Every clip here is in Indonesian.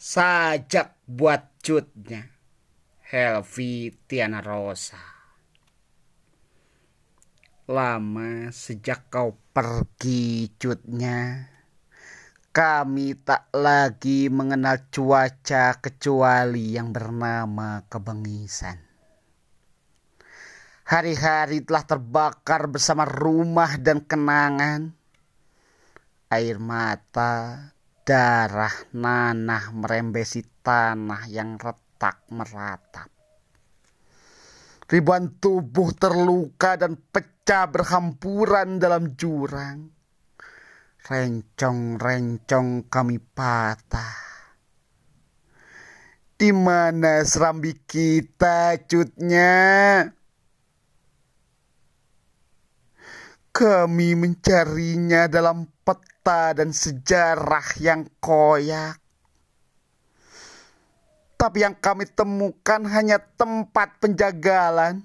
sajak buat cutnya. Helvi Tiana Rosa. Lama sejak kau pergi cutnya Kami tak lagi mengenal cuaca kecuali yang bernama kebengisan. Hari-hari telah terbakar bersama rumah dan kenangan. Air mata Darah nanah merembesi tanah yang retak meratap. Ribuan tubuh terluka dan pecah berhampuran dalam jurang. Rencong-rencong kami patah. Di mana serambi kita cutnya? Kami mencarinya dalam peta dan sejarah yang koyak. Tapi yang kami temukan hanya tempat penjagalan.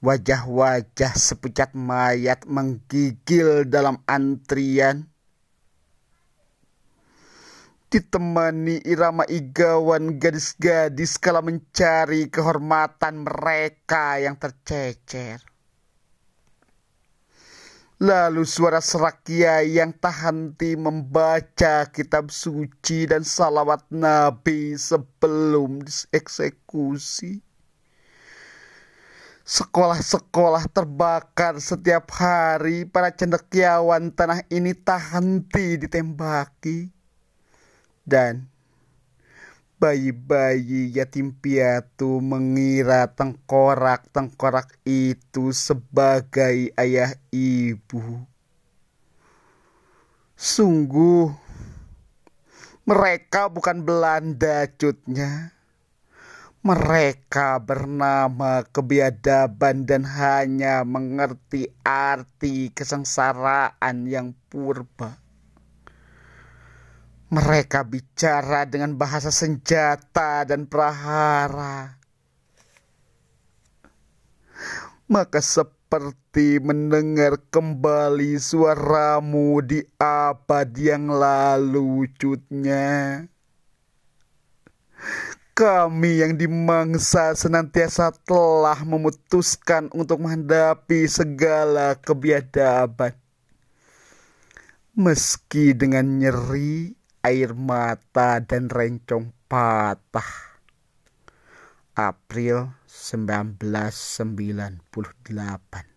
Wajah-wajah sepucat mayat menggigil dalam antrian. Ditemani irama igawan gadis-gadis kala mencari kehormatan mereka yang tercecer. Lalu suara serak kiai yang tak henti membaca kitab suci dan salawat Nabi sebelum dieksekusi. Sekolah-sekolah terbakar setiap hari para cendekiawan tanah ini tak henti ditembaki. Dan Bayi-bayi yatim piatu mengira tengkorak-tengkorak itu sebagai ayah ibu. Sungguh, mereka bukan Belanda cutnya. Mereka bernama kebiadaban dan hanya mengerti arti kesengsaraan yang purba. Mereka bicara dengan bahasa senjata dan prahara. Maka seperti mendengar kembali suaramu di abad yang lalu, cutnya. Kami yang dimangsa senantiasa telah memutuskan untuk menghadapi segala kebiadaban. Meski dengan nyeri, air mata dan rencong patah. April 1998